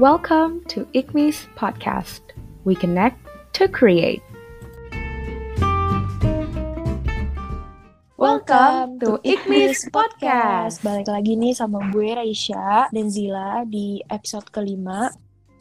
Welcome to ICMI's podcast. We connect to create. Welcome to ICMI's Podcast. Balik lagi nih sama gue Raisya dan Zila di episode kelima.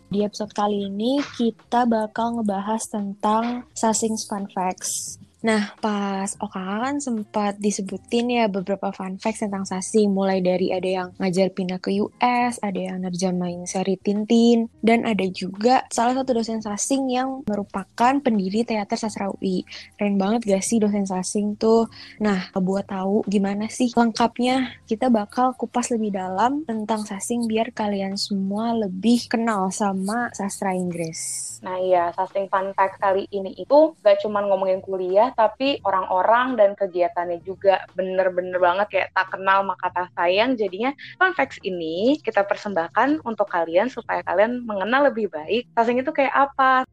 Di episode kali ini kita bakal ngebahas tentang Sasing's Fun Facts. Nah, pas OKK kan sempat disebutin ya beberapa fun facts tentang Sasing. Mulai dari ada yang ngajar pindah ke US, ada yang nerjemahin seri Tintin, dan ada juga salah satu dosen Sasing yang merupakan pendiri teater sastra UI. Keren banget gak sih dosen Sasing tuh? Nah, buat tahu gimana sih lengkapnya, kita bakal kupas lebih dalam tentang Sasing biar kalian semua lebih kenal sama sastra Inggris. Nah iya, Sasing Fun Fact kali ini itu gak cuma ngomongin kuliah, tapi orang-orang dan kegiatannya juga bener-bener banget kayak tak kenal maka tak sayang. Jadinya fun facts ini kita persembahkan untuk kalian supaya kalian mengenal lebih baik sasing itu kayak apa.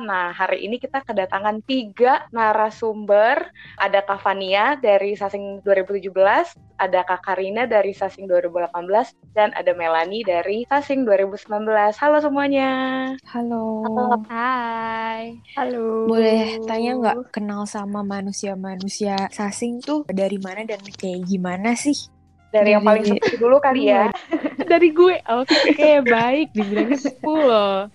Nah, hari ini kita kedatangan tiga narasumber. Ada Kak Fania dari Sasing 2017, ada Kak Karina dari Sasing 2018, dan ada Melani dari Sasing 2019. Halo semuanya. Halo. Halo. Hai. Halo. Boleh tanya nggak kenal sama manusia-manusia Sasing tuh dari mana dan kayak gimana sih? Dari, yang paling sepuh dulu kali ya. dari gue, oke okay, baik, dibilangnya sepuh loh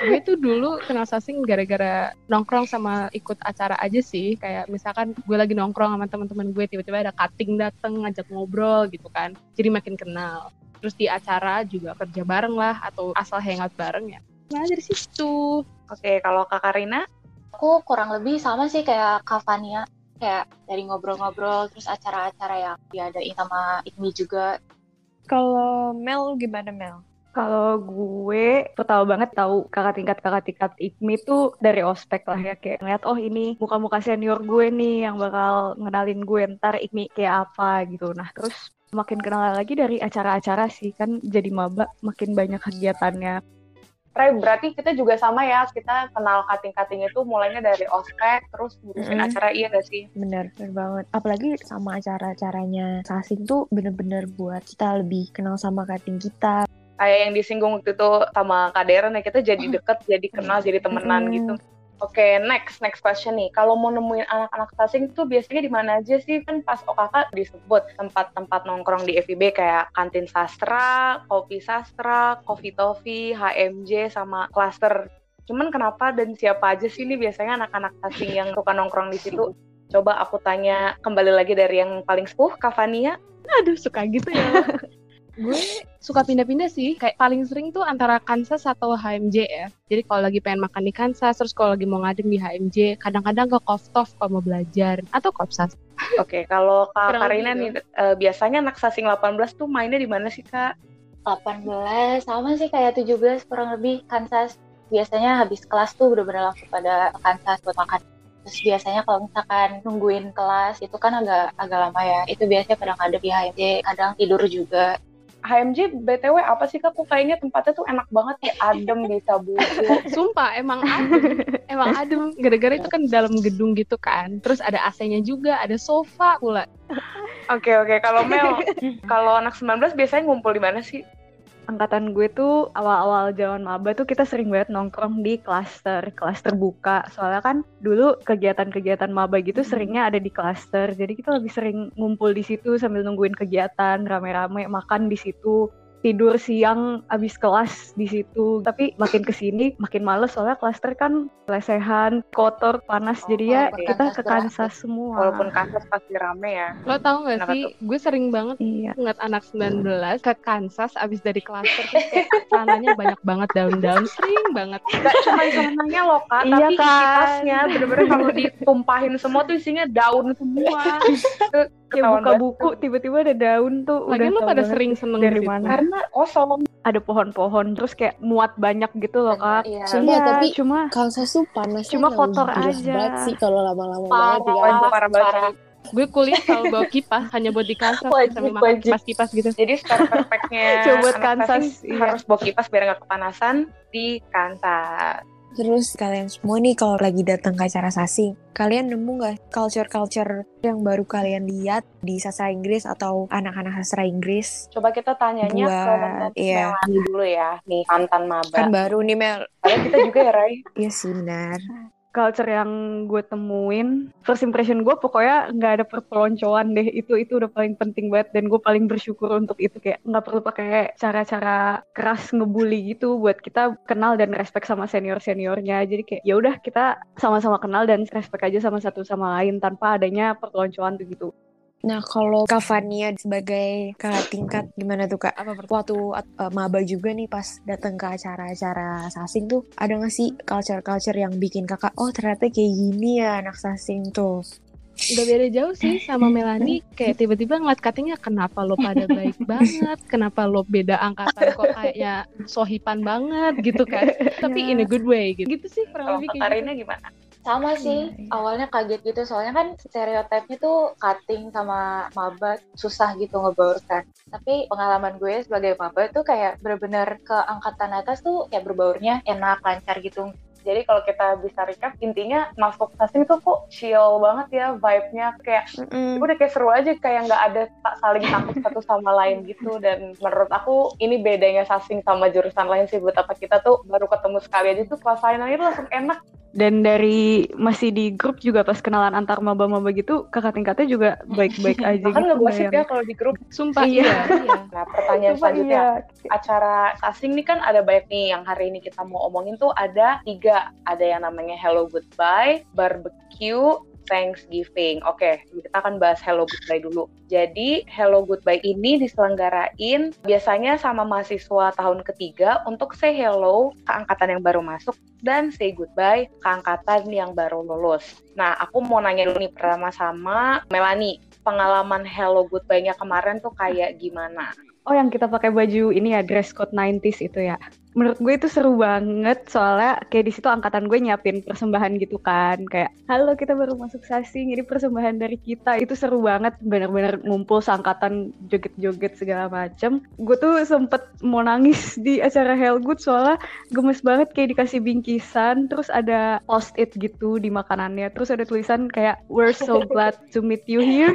gue tuh dulu kenal Sasing gara-gara nongkrong sama ikut acara aja sih. Kayak misalkan gue lagi nongkrong sama teman-teman gue tiba-tiba ada cutting dateng ngajak ngobrol gitu kan. Jadi makin kenal. Terus di acara juga kerja bareng lah atau asal hangout bareng ya. Nah dari situ. Oke kalau kak Karina? Aku kurang lebih sama sih kayak Kak Fania. Kayak dari ngobrol-ngobrol terus acara-acara yang diadain sama Ikmi juga. Kalau Mel gimana Mel kalau gue pertama banget tahu kakak tingkat kakak tingkat IKMI tuh dari ospek lah ya kayak ngeliat oh ini muka-muka senior gue nih yang bakal ngenalin gue ntar IKMI kayak apa gitu. Nah terus makin kenal lagi dari acara-acara sih kan jadi maba makin banyak kegiatannya. Ray, berarti kita juga sama ya, kita kenal kating-kating itu mulainya dari ospek, terus ngurusin mm -hmm. acara, iya gak sih? Bener, bener banget. Apalagi sama acara-acaranya Sasing tuh bener-bener buat kita lebih kenal sama kating kita kayak yang disinggung waktu itu sama Kak Deren ya kita jadi deket, jadi kenal, jadi temenan gitu. Oke, okay, next next question nih. Kalau mau nemuin anak-anak sasing tuh biasanya di mana aja sih? Kan pas OKK disebut tempat-tempat nongkrong di FIB kayak kantin sastra, kopi sastra, kopi tofi, HMJ sama klaster. Cuman kenapa dan siapa aja sih ini biasanya anak-anak sasing yang suka nongkrong di situ? Coba aku tanya kembali lagi dari yang paling sepuh, Kavania. Aduh, suka gitu ya. gue suka pindah-pindah sih kayak paling sering tuh antara Kansas atau HMJ ya jadi kalau lagi pengen makan di Kansas terus kalau lagi mau ngadem di HMJ kadang-kadang ke Koftov kalau mau belajar atau Kopsas Oke, okay, kalau Kak Karina nih uh, biasanya anak sasing 18 tuh mainnya di mana sih Kak? 18 sama sih kayak 17 kurang lebih Kansas. Biasanya habis kelas tuh bener-bener langsung pada Kansas buat makan. Terus biasanya kalau misalkan nungguin kelas itu kan agak agak lama ya. Itu biasanya kadang ada di HMJ, kadang tidur juga. HMJ BTW apa sih kak? Kok kayaknya tempatnya tuh enak banget kayak adem bisa buku. Sumpah emang adem, emang adem. Gara-gara itu kan dalam gedung gitu kan. Terus ada AC-nya juga, ada sofa pula. Oke oke, okay. kalau Mel, kalau anak 19 biasanya ngumpul di mana sih? Angkatan gue tuh awal-awal zaman maba tuh kita sering banget nongkrong di klaster, klaster buka. Soalnya kan dulu kegiatan-kegiatan maba gitu hmm. seringnya ada di klaster. Jadi kita lebih sering ngumpul di situ sambil nungguin kegiatan, rame-rame makan di situ tidur siang abis kelas di situ. Tapi makin ke sini makin males soalnya klaster kan lesehan kotor panas. Oh, jadi ya kita ke Kansas semua. Walaupun Kansas pasti rame ya. Lo tau gak Kenapa sih? tuh? gue sering banget iya. ngeliat anak 19 ke Kansas abis dari klaster terus kayak banyak banget daun-daun. Sering banget. Gak cuma celananya loh kak iya, tapi kan? bener-bener kalau ditumpahin semua tuh isinya daun semua ya buka buku tiba-tiba ada daun tuh Lagi udah lu pada sering seneng dari mana. Karena kosong. Ada pohon-pohon terus kayak muat banyak gitu loh kak. iya, iya tapi cuma Kansas tuh panas cuma kotor aja. sih kalau lama-lama banget ya parah banget gue kuliah selalu bawa kipas hanya buat di Kansas sambil makan kipas-kipas gitu. Jadi start perfectnya coba buat Kansas iya. harus bawa kipas biar nggak kepanasan di Kansas Terus kalian semua nih kalau lagi datang ke acara sasing, kalian nemu nggak culture-culture yang baru kalian lihat di sastra Inggris atau anak-anak sastra Inggris? Coba kita tanyanya ke Buat, iya. Melani dulu ya, nih mantan maba. Kan baru nih Mel. Karena kita juga ya, Rai. Iya sih benar. Culture yang gue temuin first impression gue pokoknya nggak ada perpeloncoan deh. Itu itu udah paling penting banget. Dan gue paling bersyukur untuk itu. Kayak nggak perlu pakai cara-cara keras ngebully gitu buat kita kenal dan respect sama senior seniornya jadi kayak ya udah kita sama-sama kenal dan respect aja sama satu sama lain tanpa adanya perpeloncoan tuh gitu Nah kalau Kak Fania sebagai kakak tingkat gimana tuh Kak? Apa Waktu uh, maba juga nih pas datang ke acara-acara sasing tuh ada nggak sih culture-culture yang bikin kakak oh ternyata kayak gini ya anak sasing tuh? Gak beda jauh sih sama Melani kayak tiba-tiba ngeliat katanya kenapa lo pada baik banget kenapa lo beda angkatan kok kayaknya sohipan banget gitu kan tapi in a good way gitu gitu sih kurang Kalau lebih Kak kayak gitu. Karina gimana? Sama sih, Iya, iya. awalnya kaget gitu soalnya kan stereotipnya tuh cutting sama maba susah gitu ngebaurkan. Tapi pengalaman gue sebagai maba tuh kayak bener-bener ke angkatan atas tuh kayak berbaurnya enak, lancar gitu. Jadi kalau kita bisa recap, intinya masuk sasing tuh kok chill banget ya vibe-nya. Kayak udah kayak seru aja kayak nggak ada tak saling takut satu sama lain gitu dan menurut aku ini bedanya sasing sama jurusan lain sih buat apa kita tuh baru ketemu sekali aja tuh kelas lain aja tuh langsung enak dan dari masih di grup juga pas kenalan antar maba-maba gitu kakak tingkatnya juga baik-baik aja bahkan gitu nggak ya kalau di grup Sumpah Iya. iya. iya. nah pertanyaan Sumpah, selanjutnya iya. acara asing nih kan ada banyak nih yang hari ini kita mau omongin tuh ada tiga ada yang namanya hello goodbye barbecue Thanksgiving. Oke, kita akan bahas Hello Goodbye dulu. Jadi, Hello Goodbye ini diselenggarain biasanya sama mahasiswa tahun ketiga untuk say hello ke angkatan yang baru masuk dan say goodbye ke angkatan yang baru lulus. Nah, aku mau nanya dulu nih pertama sama Melani. Pengalaman Hello Goodbye-nya kemarin tuh kayak gimana? Oh yang kita pakai baju ini ya dress code 90s itu ya. Menurut gue itu seru banget soalnya kayak di situ angkatan gue nyiapin persembahan gitu kan kayak halo kita baru masuk sasing ini persembahan dari kita itu seru banget bener-bener ngumpul seangkatan joget-joget segala macem. Gue tuh sempet mau nangis di acara Hellgood soalnya gemes banget kayak dikasih bingkisan terus ada post it gitu di makanannya terus ada tulisan kayak we're so glad to meet you here.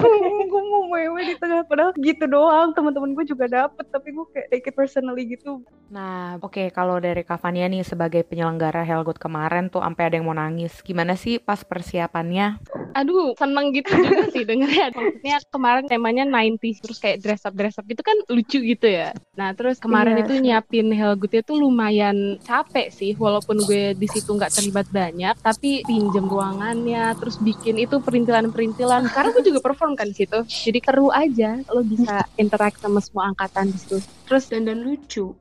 Gue mau mewe di tengah padahal gitu doang teman-teman gue juga dapet tapi gue kayak take it personally gitu Nah, oke kalau dari Kavania nih sebagai penyelenggara Helgut kemarin tuh sampai ada yang mau nangis. Gimana sih pas persiapannya? Aduh, seneng gitu juga sih dengernya. Maksudnya kemarin temanya 90s terus kayak dress up dress up itu kan lucu gitu ya. Nah, terus kemarin Iya, itu nyiapin Helgutnya tuh lumayan capek sih walaupun gue di situ nggak terlibat banyak, tapi pinjem ruangannya, terus bikin itu perintilan-perintilan karena gue juga perform kan di situ. Jadi seru aja lo bisa interact sama semua angkatan di situ. Terus Dan dan lucu.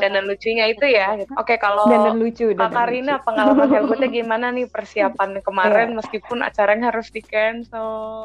Dan dan lucunya itu ya. Oke, kalau dan dan lucu dan Kak Karina pengalaman Helgutnya gimana nih persiapan kemarin meskipun acaranya harus di cancel.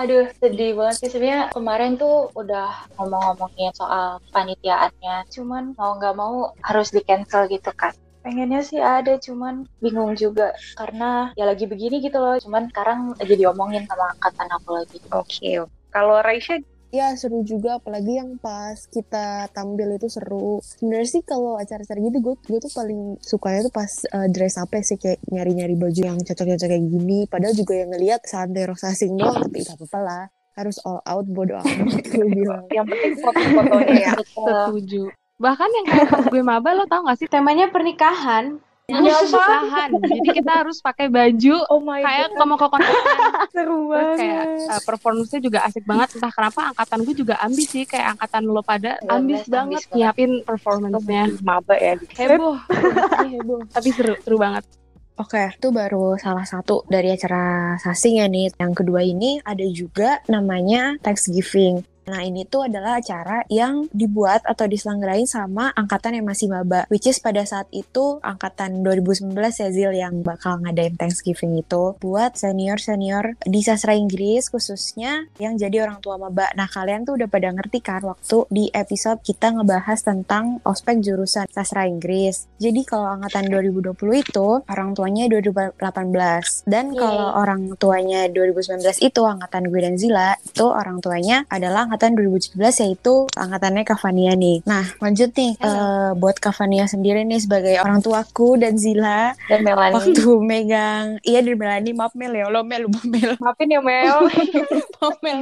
Aduh, sedih banget sih sebenarnya kemarin tuh udah ngomong-ngomongin soal panitiaannya. Cuman mau nggak mau harus di cancel gitu kan. Pengennya sih ada, cuman bingung juga karena ya lagi begini gitu loh. Cuman sekarang lagi diomongin sama angkatan aku lagi. Oke. Kalau Raisya Ya seru juga apalagi yang pas kita tampil itu seru. Sebenarnya sih kalau acara-acara gitu gue gue tuh paling sukanya tuh pas uh, dress up sih kayak nyari-nyari baju yang cocok-cocok kayak gini. Padahal juga yang ngelihat santai rosasing doang tapi gak apa-apa lah. Harus all out bodo amat gue bilang. yang penting foto-fotonya ya. setuju. Bahkan yang kayak gue maba lo tau gak sih Temanya pernikahan. Ini pernikahan. Jadi kita harus pakai baju Oh my kayak god. mau ke kondangan. seru Terus kayak banget uh, performance-nya juga asik banget. Entah kenapa angkatan gue juga ambis sih. Kayak angkatan lo pada Iya, ambis ambis banget banget. nyiapin performance-nya. Maba ya. Heboh. heboh. Tapi seru, seru banget. Oke, itu baru salah satu dari acara sasing ya nih. Yang kedua ini ada juga namanya Thanksgiving. Nah ini tuh adalah acara yang dibuat atau diselenggarain sama angkatan yang masih maba. Which is pada saat itu angkatan 2019 ya Zil yang bakal ngadain Thanksgiving itu buat senior-senior di sastra Inggris khususnya yang jadi orang tua maba. Nah kalian tuh udah pada ngerti kan waktu di episode kita ngebahas tentang ospek jurusan sastra Inggris. Jadi kalau angkatan 2020 itu orang tuanya 2018 dan kalau orang tuanya 2019 itu angkatan gue dan Zila itu orang tuanya adalah angkatan 2017 yaitu angkatannya Kavania nih. Nah, lanjut nih eh, buat Kavania sendiri nih sebagai orang tuaku dan Zila Dan Melani. waktu megang iya dari Melani maaf Mel ya lo Mel lupa Mel Maafin ya Mel. maaf Mel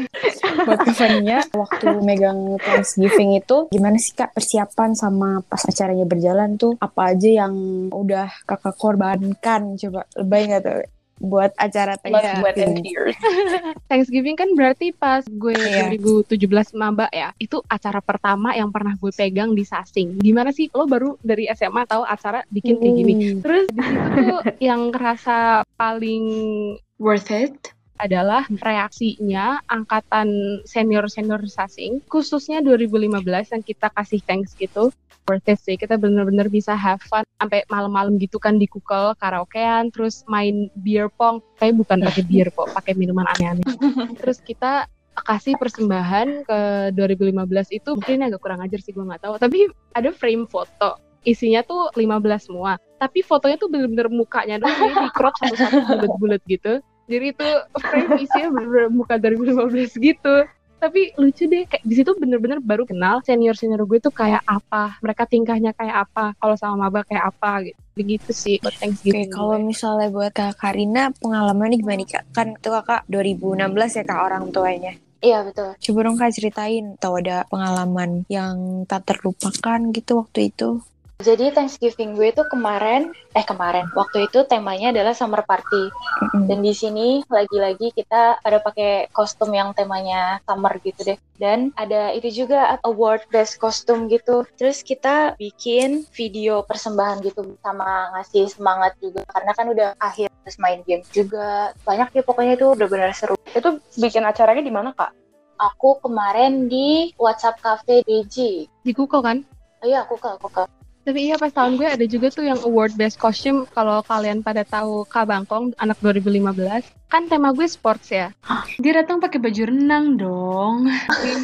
buat Kavania waktu megang Thanksgiving itu gimana sih kak persiapan sama pas acaranya berjalan tuh apa aja yang udah kakak korbankan coba lebay nggak tuh buat acara Thanksgiving tears. Thanksgiving kan berarti pas gue Iya. 2017 maba ya. Itu acara pertama yang pernah gue pegang di Sasing. Gimana sih lo baru dari SMA tahu acara bikin kayak gini. Terus di situ tuh yang ngerasa paling Worth it? Adalah reaksinya angkatan senior-senior Sasing, khususnya 2015 yang kita kasih thanks gitu. Worth it sih, kita bener-bener bisa have fun sampai malam-malam gitu kan di kukel karaokean, terus main beer pong, tapi bukan pakai beer kok, pakai minuman aneh-aneh. terus kita kasih persembahan ke 2015 itu mungkin agak kurang ajar sih gue nggak tahu, tapi ada frame foto. Isinya tuh 15 semua. Tapi fotonya tuh bener-bener mukanya doang jadi di crop satu-satu bulat-bulat gitu jadi itu frame isinya bener-bener muka 2015 gitu tapi lucu deh kayak di situ bener-bener baru kenal senior senior gue tuh kayak apa mereka tingkahnya kayak apa kalau sama maba kayak apa gitu begitu sih buat Oke, Thanksgiving kalau misalnya buat Kak Karina, pengalamannya gimana nih Kak? Kan itu Kakak 2016 ya Kak orang tuanya. Iya betul. Coba dong Kak ceritain, atau ada pengalaman yang tak terlupakan gitu waktu itu. Jadi Thanksgiving gue itu kemarin, eh kemarin, waktu itu temanya adalah summer party. Dan di sini lagi-lagi kita pada pakai kostum yang temanya summer gitu deh. Dan ada itu juga award best kostum gitu. Terus kita bikin video persembahan gitu sama ngasih semangat juga karena kan udah akhir terus main game juga. Banyak ya pokoknya itu udah benar seru. Itu bikin acaranya di mana kak? Aku kemarin di WhatsApp Cafe DJ. di Google kan iya, aku ke, aku ke. Tapi iya pas tahun gue ada juga tuh yang award best costume kalau kalian pada tahu Kak Bangkong anak 2015 kan tema gue sports ya. Dia datang pakai baju renang dong.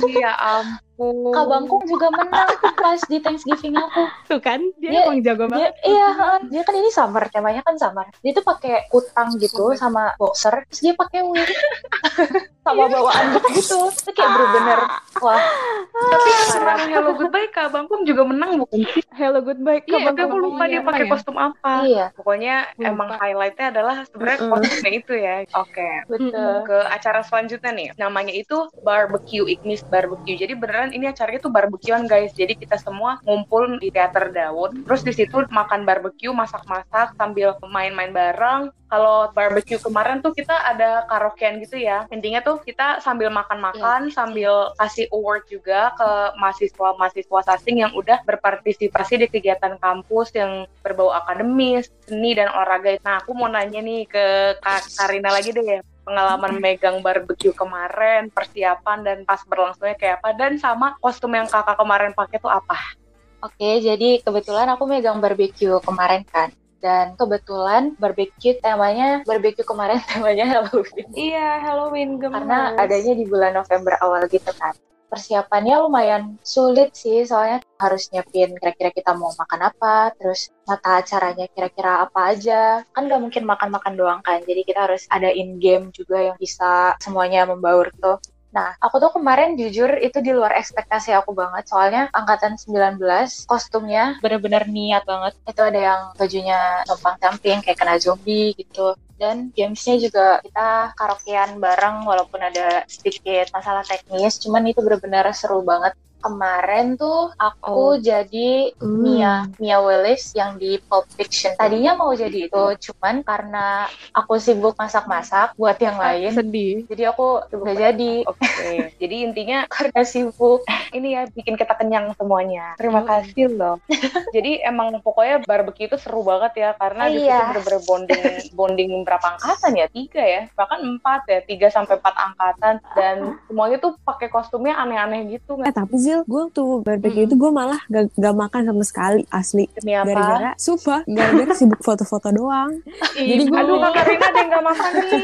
Iya ampun. Kak Bangkong juga menang tuh pas di Thanksgiving aku. Tuh kan dia, Dia- emang jago Dia, banget. iya, heeh. dia kan ini summer, temanya kan summer. Dia tuh pakai kutang gitu sama boxer, terus dia pakai wig sama bawa anduk gitu. Itu kayak bener-bener wah. Tapi kemarin Hello Goodbye Kak Bangkong juga menang bukan sih? Hello goodbye Iya, Kak tapi aku Bangkong. lupa dia Apa pakai ya? kostum apa. Iya, Pokoknya Lupa. emang highlightnya adalah sebenarnya Mm-mm. kostumnya itu ya. Oke. betul. Ke acara selanjutnya nih, namanya itu barbecue Ignis barbecue. Jadi beneran ini acaranya tuh barbekyuan guys. Jadi kita semua ngumpul di teater Daun. Terus di situ makan barbecue, masak-masak sambil main-main bareng. Kalau barbecue kemarin tuh kita ada karaokean gitu ya. Intinya tuh kita sambil makan-makan, Iya. sambil kasih award juga ke mahasiswa-mahasiswa asing yang udah berpartisipasi di kegiatan kampus yang berbau akademis, seni dan olahraga. Nah, aku mau nanya nih ke Kak Karina lagi deh pengalaman megang barbecue kemarin, persiapan dan pas berlangsungnya kayak apa dan sama kostum yang kakak kemarin pakai tuh apa? Oke, jadi kebetulan aku megang barbecue kemarin kan. Dan kebetulan barbecue temanya barbecue kemarin temanya Halloween. Iya, Halloween gemes. Karena adanya di bulan November awal gitu kan. Persiapannya lumayan sulit sih, soalnya harus nyiapin kira-kira kita mau makan apa, terus mata acaranya kira-kira apa aja. Kan nggak mungkin makan-makan doang kan, jadi kita harus ada in-game juga yang bisa semuanya membaur tuh. Nah, aku tuh kemarin jujur itu di luar ekspektasi aku banget, soalnya angkatan 19 kostumnya bener-bener niat banget. Itu ada yang bajunya numpang camping kayak kena zombie gitu dan gamesnya juga kita karaokean bareng walaupun ada sedikit masalah teknis cuman itu benar-benar seru banget kemarin tuh aku jadi Mia Mia Willis yang di Pulp Fiction. Tadinya mau jadi itu cuman karena aku sibuk masak-masak buat yang lain Sedih. jadi aku nggak jadi. Oke, jadi intinya karena sibuk ini ya bikin kita kenyang semuanya. Terima Hmm. kasih loh. Jadi emang pokoknya barbecue itu seru banget ya karena situ Iya. bener-bener bonding bonding berapa angkatan ya? Tiga ya? Bahkan empat ya? Tiga sampai empat angkatan. Dan semuanya tuh pakai kostumnya aneh-aneh gitu Eh tapi Zil, gue tuh barbecue itu gue malah gak, gak makan sama sekali asli. Gara-gara, sumpah, gara-gara sibuk foto-foto doang. Jadi gue Aduh kak Karina ada yang gak makan nih.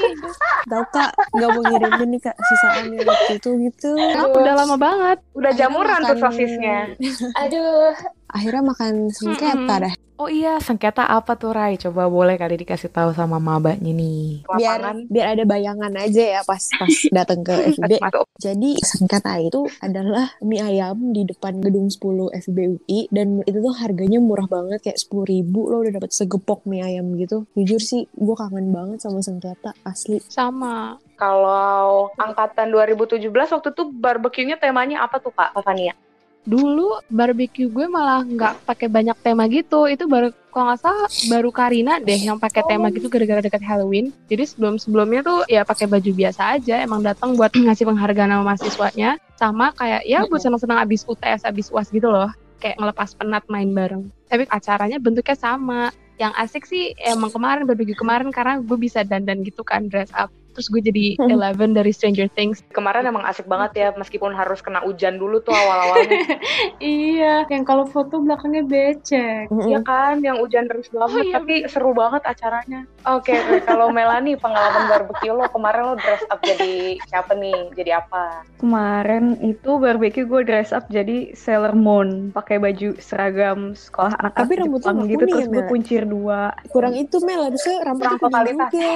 tau kak, gak mau ngirimin nih kak sisaan yang waktu itu gitu. Kenapa udah lama banget? Udah jamuran tuh sosisnya. aduh Akhirnya makan singketa Mm-mm. dah. Oh iya, sengketa apa tuh Rai? Coba boleh kali dikasih tahu sama mabanya nih. biar Lapangan biar ada bayangan aja ya pas pas datang ke masuk. Jadi sengketa itu adalah mie ayam di depan gedung 10 FIB UI dan itu tuh harganya murah banget kayak sepuluh ribu lo udah dapat segepok mie ayam gitu. Jujur sih gue kangen banget sama sengketa asli. Sama. Kalau angkatan 2017 waktu itu barbeque-nya temanya apa tuh Kak Fania? Dulu barbecue gue malah nggak pakai banyak tema gitu. Itu baru kalau nggak salah baru Karina deh yang pakai tema gitu gara-gara dekat Halloween. Jadi sebelum-sebelumnya tuh ya pakai baju biasa aja. Emang datang buat ngasih penghargaan sama mahasiswanya. Sama kayak ya buat senang-senang abis UTS, abis UAS gitu loh. Kayak ngelepas penat main bareng. Tapi acaranya bentuknya sama. Yang asik sih emang kemarin barbecue kemarin karena gue bisa dandan gitu kan dress up. Terus gue jadi Eleven dari Stranger Things. Kemarin emang asik banget ya meskipun harus kena hujan dulu tuh awal-awalnya. iya, yang kalau foto belakangnya becek. Iya kan, yang hujan terus banget, Oh, iya, tapi seru banget acaranya. Oke, kalau Melani pengalaman barbecue lo kemarin lo dress up jadi siapa nih? Jadi apa? Kemarin itu barbecue gue dress up jadi Sailor Moon, pakai baju seragam sekolah anak Tapi rambutnya Jepang gitu kuning terus ya, gue kuncir dua. Kurang itu Mel harusnya rambutnya Kurang totalitas. juga.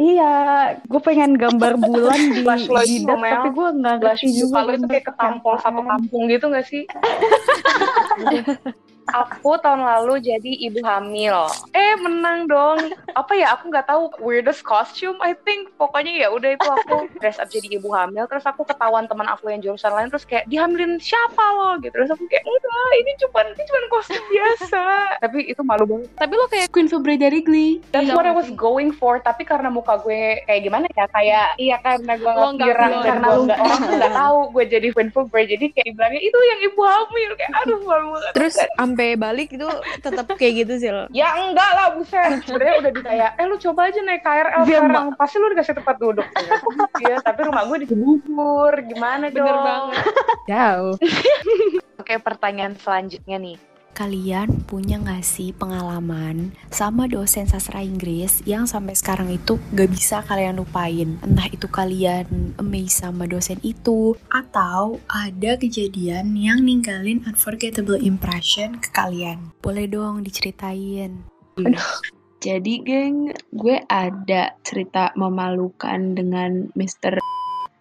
Iya, gue pengen gambar bulan di jidat tapi gue nggak ngerti juga kalau itu kayak ketampol satu kampung gitu gak sih? aku tahun lalu jadi ibu hamil. Eh menang dong. Apa ya? Aku nggak tahu weirdest costume. I think pokoknya ya udah itu aku dress up jadi ibu hamil. Terus aku ketahuan teman aku yang jurusan lain terus kayak dihamilin siapa lo gitu. Terus aku kayak enggak ini cuma ini cuma kostum biasa. Tapi itu malu banget. Tapi lo kayak Queen February dari Glee. That's Iya, what I was going for. Tapi karena muka gue kayak gimana ya? Kayak iya karena gue nggak dan Karena gue nggak orang tuh nggak tahu gue jadi Queen February. Jadi kayak dibilangnya itu yang ibu hamil. Kayak aduh malu banget. Terus sampai balik itu tetap kayak gitu sih lo. Ya enggak lah buset. Sebenarnya udah di kayak, eh lu coba aja naik KRL Dia sekarang. Pasti lu dikasih tempat duduk. Iya, tapi rumah gue di Cibubur. Gimana Bener dong? banget. jauh. Oke, pertanyaan selanjutnya nih. Kalian punya gak sih pengalaman sama dosen sastra Inggris yang sampai sekarang itu gak bisa kalian lupain? Entah itu kalian amazed sama dosen itu, atau ada kejadian yang ninggalin unforgettable impression ke kalian. Boleh dong diceritain. Jadi, geng, gue ada cerita memalukan dengan Mr.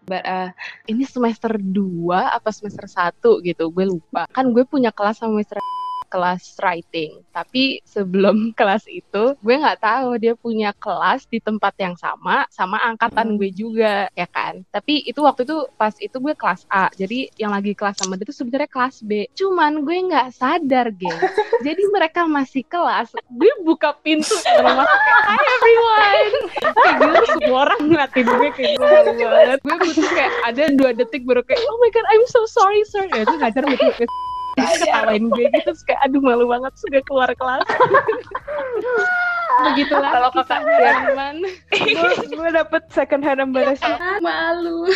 Uh, Ini semester 2 apa semester 1 gitu, gue lupa. Kan gue punya kelas sama Mr. kelas writing. Tapi sebelum kelas itu, gue nggak tahu dia punya kelas di tempat yang sama sama angkatan gue juga, ya kan. Tapi itu waktu itu pas itu gue kelas A. Jadi yang lagi kelas sama dia itu sebenarnya kelas B. Cuman gue nggak sadar, geng. Jadi mereka masih kelas, gue buka pintu rumah kayak, Hi everyone. Kayak gitu semua orang ngeliatin gue kayak banget. Gue butuh kayak ada dua detik baru kayak, oh my god, I'm so sorry sir. Ya itu ngajar Terus ketawain gue gitu terus kayak aduh malu banget gue keluar kelas begitulah Kalau kakak ya, teman gue dapet second hand embarrassment. malu.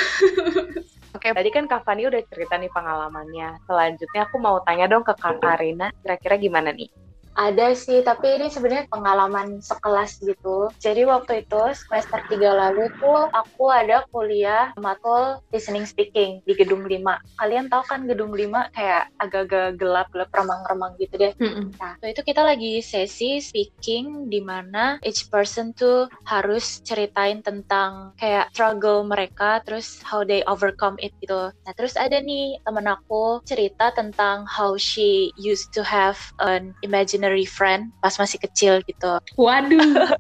Oke, tadi kan Kak Fani udah cerita nih pengalamannya. Selanjutnya aku mau tanya dong ke Kak Karina, kira-kira gimana nih? Ada sih, tapi ini sebenarnya pengalaman sekelas gitu. Jadi waktu itu semester 3 lalu tuh aku ada kuliah matkul listening speaking di gedung 5. Kalian tahu kan gedung 5 kayak agak-agak gelap-gelap remang-remang gitu deh. Nah, waktu itu kita lagi sesi speaking di mana each person tuh harus ceritain tentang kayak struggle mereka, terus how they overcome it gitu. Nah, terus ada nih temen aku cerita tentang how she used to have an imaginary friend pas masih kecil gitu. Waduh.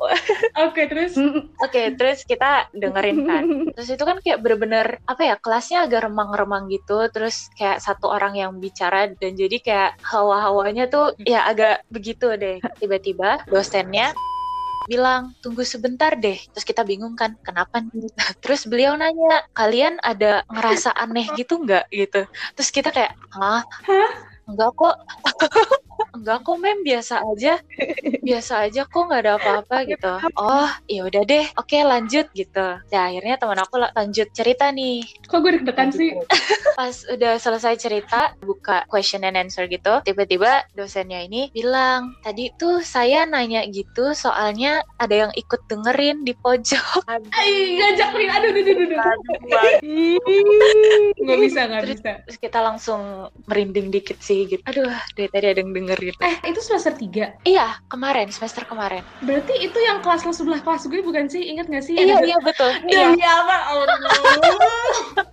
Oke, terus Oke, terus kita dengerin kan. Terus itu kan kayak bener-bener apa ya kelasnya agak remang-remang gitu. Terus kayak satu orang yang bicara dan jadi kayak hawa-hawanya tuh ya agak begitu deh. Tiba-tiba dosennya bilang tunggu sebentar deh. Terus kita bingung kan kenapa nih? Terus beliau nanya kalian ada ngerasa aneh gitu nggak gitu. Terus kita kayak hah? Enggak kok. Enggak kok mem biasa aja biasa aja kok nggak ada apa-apa gitu oh ya udah deh oke lanjut gitu nah akhirnya teman aku la- lanjut cerita nih kok gue deg-degan sih? pas udah selesai cerita buka question and answer gitu tiba-tiba dosennya ini bilang tadi tuh saya nanya gitu soalnya ada yang ikut dengerin di pojok Ay, ngajak. Aduh, aduh, aduh, aduh. Nggak bisa, nggak bisa. terus kita langsung merinding dikit sih gitu aduh dari tadi ada yang dengerin waktu itu. Eh, itu semester 3. Iya, kemarin, semester kemarin. Berarti itu yang kelas lo sebelah kelas gue bukan sih? Ingat gak sih? Iya, iya betul. Iya. Demi apa? Allah.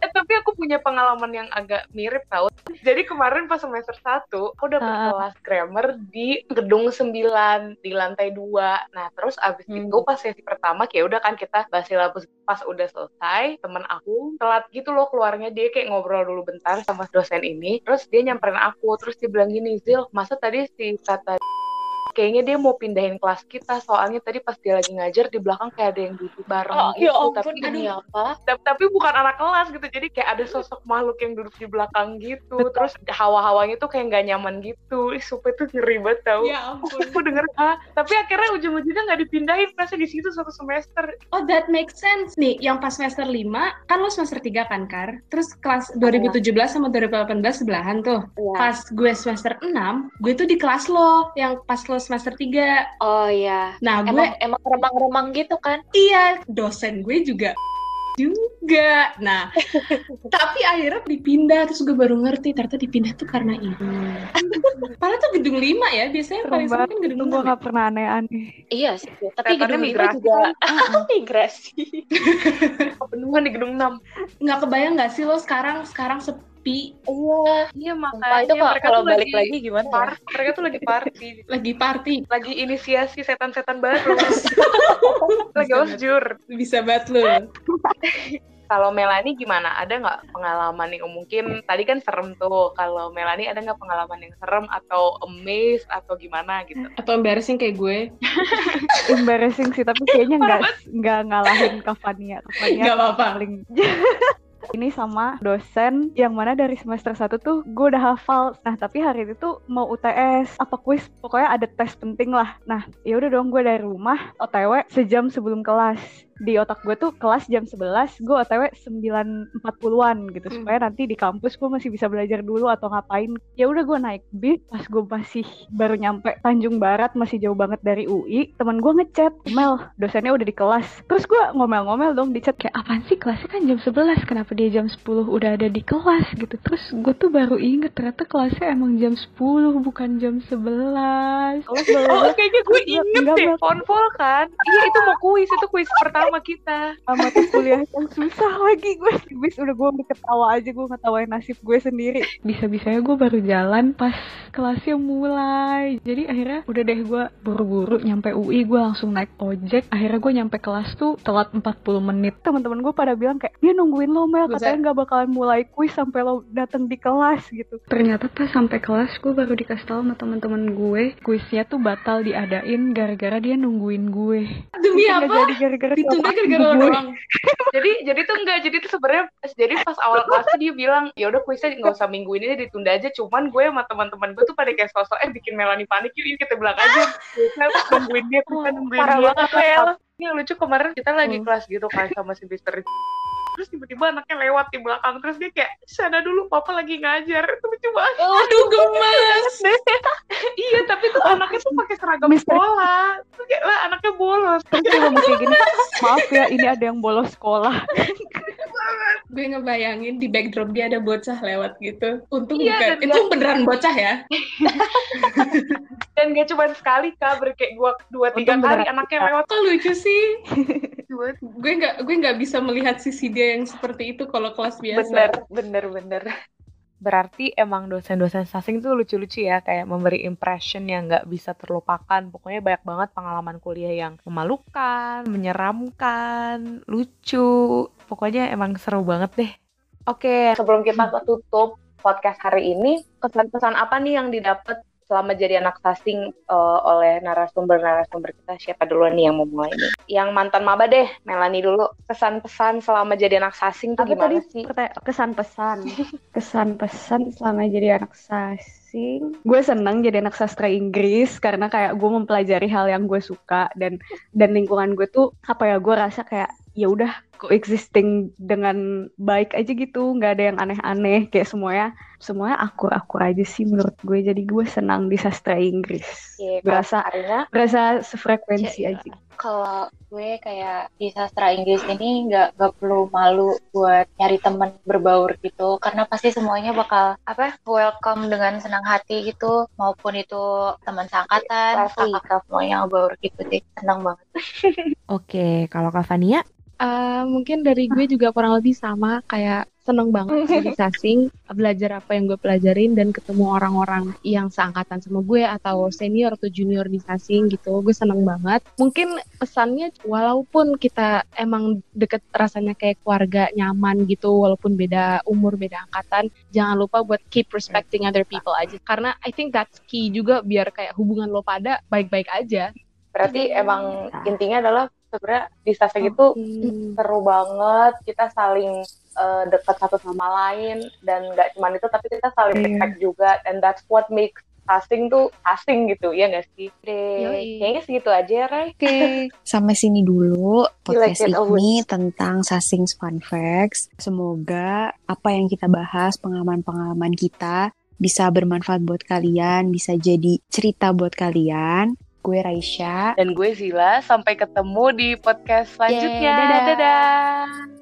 Eh, tapi aku punya pengalaman yang agak mirip tau. Jadi kemarin pas semester 1, aku dapet Ah. kelas grammar di gedung 9 di lantai 2. Nah, terus abis Hmm. itu pas sesi pertama kayak udah kan kita bahas silabus pas udah selesai, temen aku telat gitu loh keluarnya dia kayak ngobrol dulu bentar sama dosen ini. Terus dia nyamperin aku, terus dia bilang gini, "Zil, masa tadi precisa Kayaknya dia mau pindahin kelas kita, soalnya tadi pas dia lagi ngajar di belakang kayak ada yang duduk bareng Oh, gitu. ya ampun, tapi demi apa? tapi, tapi bukan anak kelas gitu jadi kayak ada sosok makhluk yang duduk di belakang gitu terus hawa-hawanya tuh kayak nggak nyaman gitu Ih, sumpah itu ngeri banget tau Ya ampun. aku denger ah tapi akhirnya ujung-ujungnya nggak dipindahin masa di situ satu semester Oh, that makes sense nih. Yang pas semester 5, kan lo semester 3 kan, Kar? Terus kelas 2017 sama 2018 sebelahan tuh. Iya. Pas gue semester 6, gue tuh di kelas lo, yang pas lo semester 3. Oh iya. Nah, gue, Emang emang remang-remang gitu kan? iya, dosen gue juga juga. Nah, tapi akhirnya dipindah, terus gue baru ngerti, ternyata dipindah tuh karena ini. Padahal tuh gedung 5 ya, biasanya Serem paling sering kan gedung Itu 5. gue gak pernah aneh-aneh. Iya sih. Tapi Kelihatannya gedung lima migrasi juga migrasi. kepenuhan di gedung 6 Nggak kebayang nggak sih lo sekarang sekarang sepi? Iya. iya Sumpah makanya itu kalau mereka kalau tuh balik lagi, lagi gimana? ya? par- mereka tuh lagi party Lagi party. lagi inisiasi setan-setan baru lagi osjur Bisa banget lo. Kalau Melani gimana? Ada nggak pengalaman yang mungkin tadi kan serem tuh. Kalau Melani ada nggak pengalaman yang serem atau amazed atau gimana gitu? Atau embarrassing kayak gue. Embarrassing sih, tapi kayaknya nggak nggak ngalahin Kavania. Kavania Nggak apa-apa. paling ini sama dosen yang mana dari semester 1 tuh gue udah hafal. Nah, tapi hari itu tuh mau UTS apa kuis, pokoknya ada tes penting lah. Nah, ya udah dong gue dari rumah OTW sejam sebelum kelas. Di otak gue tuh kelas jam 11, gue OTW 9.40-an gitu Hmm. supaya nanti di kampus gue masih bisa belajar dulu atau ngapain. Ya udah gue naik bis, pas gue masih baru nyampe Tanjung Barat, masih jauh banget dari UI, teman gue ngechat, Mel, dosennya udah di kelas. Terus gue ngomel-ngomel dong di chat kayak apaan sih kelasnya kan jam 11, kenapa dia jam 10 udah ada di kelas gitu. Terus gue tuh baru inget ternyata kelasnya emang jam 10 bukan jam 11. Kelas baru Oh, kayaknya gue inget deh. Konvol kan? Iya, itu mau kuis. Itu kuis pertama kita. sama mata kuliah yang susah lagi gue. Bis udah gue ketawa aja gue ngetawain nasib gue sendiri. Bisa-bisanya gue baru jalan pas kelasnya mulai. Jadi akhirnya udah deh gue buru-buru nyampe UI gue langsung naik ojek. Akhirnya gue nyampe kelas tuh telat 40 menit. Teman-teman gue pada bilang kayak dia nungguin lo Mel. Katanya nggak bakalan mulai kuis sampai lo datang di kelas gitu. Ternyata pas sampai kelas gue baru dikasih tahu sama teman-teman gue kuisnya tuh batal diadain gara-gara dia nungguin gue. Demi apa? jadi gara-gara Kelamaan gara-gara lo doang. Jadi jadi tuh enggak. Jadi tuh sebenarnya jadi pas awal kelas tuh dia bilang, ya udah kuisnya nggak usah minggu ini ditunda aja. Cuman gue sama teman-teman gue tuh pada kayak sosok eh bikin Melani panik yuk, kita bilang aja. Kita nungguin dia, kita nungguin Parah dia. banget, Mel. Ini yang lucu kemarin kita lagi Hmm. kelas gitu kan sama si Mister terus tiba-tiba anaknya lewat di belakang terus dia kayak sana dulu papa lagi ngajar itu lucu banget Aduh gemes. iya tapi tuh anaknya tuh pakai seragam Mister- sekolah terus kayak lah anaknya bolos Terus dia ngomong kayak gini, maaf ya ini ada yang bolos sekolah. Gue ngebayangin di backdrop dia ada bocah lewat gitu. Untung Iya, bukan. Itu beneran bocah ya? dan gak cuma sekali kak ber- kayak gua dua tiga Untung kali beneran anaknya lewat Kok lucu sih? Gue nggak gue nggak bisa melihat sisi dia yang seperti itu kalau kelas biasa. bener bener bener Berarti emang dosen-dosen sasing tuh lucu-lucu ya, kayak memberi impression yang nggak bisa terlupakan. Pokoknya banyak banget pengalaman kuliah yang memalukan, menyeramkan, lucu. Pokoknya emang seru banget deh. Oke, sebelum kita tutup podcast hari ini pesan-pesan apa nih yang didapat selama jadi anak sasing eh, oleh narasumber-narasumber kita siapa dulu nih yang mau mulai nih yang mantan maba deh Melani dulu kesan-pesan selama jadi anak sasing tuh Apa gimana tadi sih pertanya- kesan-pesan? Kesan-pesan selama jadi anak sasing. Gue seneng jadi anak sastra Inggris karena kayak gue mempelajari hal yang gue suka dan dan lingkungan gue tuh apa ya gue rasa kayak ya udah coexisting dengan baik aja gitu nggak ada yang aneh-aneh kayak semuanya semuanya akur-akur aja sih menurut gue. Jadi gue senang di sastra Inggris. Iya, berasa Arina berasa sefrekuensi Iya. aja. Kalau gue kayak di sastra Inggris ini nggak nggak perlu malu buat nyari temen berbaur gitu. Karena pasti semuanya bakal apa welcome dengan senang hati gitu. Maupun itu teman seangkatan Pasti. kakak semuanya berbaur gitu sih. Senang banget. Oke, kalau Kak Eh, mungkin dari gue juga kurang lebih sama kayak seneng banget di sasing belajar apa yang gue pelajarin dan ketemu orang-orang yang seangkatan sama gue atau senior atau junior di sasing gitu gue seneng banget. Mungkin pesannya walaupun kita emang deket rasanya kayak keluarga nyaman gitu walaupun beda umur beda angkatan jangan lupa buat keep respecting other people aja. Karena I think that's key juga biar kayak hubungan lo pada baik-baik aja. Berarti emang intinya adalah sebenarnya di sasing itu Hmm. seru banget kita saling eh, dekat satu sama lain dan nggak cuma itu tapi kita saling Iya. respect juga and that's what makes asing tuh asing gitu ya nggak sih deh Yoi. kayaknya segitu aja ya Ray Oke, sampai sini dulu podcast Like ini tentang Sasing's Fun Facts. Semoga apa yang kita bahas, pengalaman-pengalaman kita bisa bermanfaat buat kalian, bisa jadi cerita buat kalian. Gue Raisya. dan gue Zila sampai ketemu di podcast selanjutnya dadah. dadah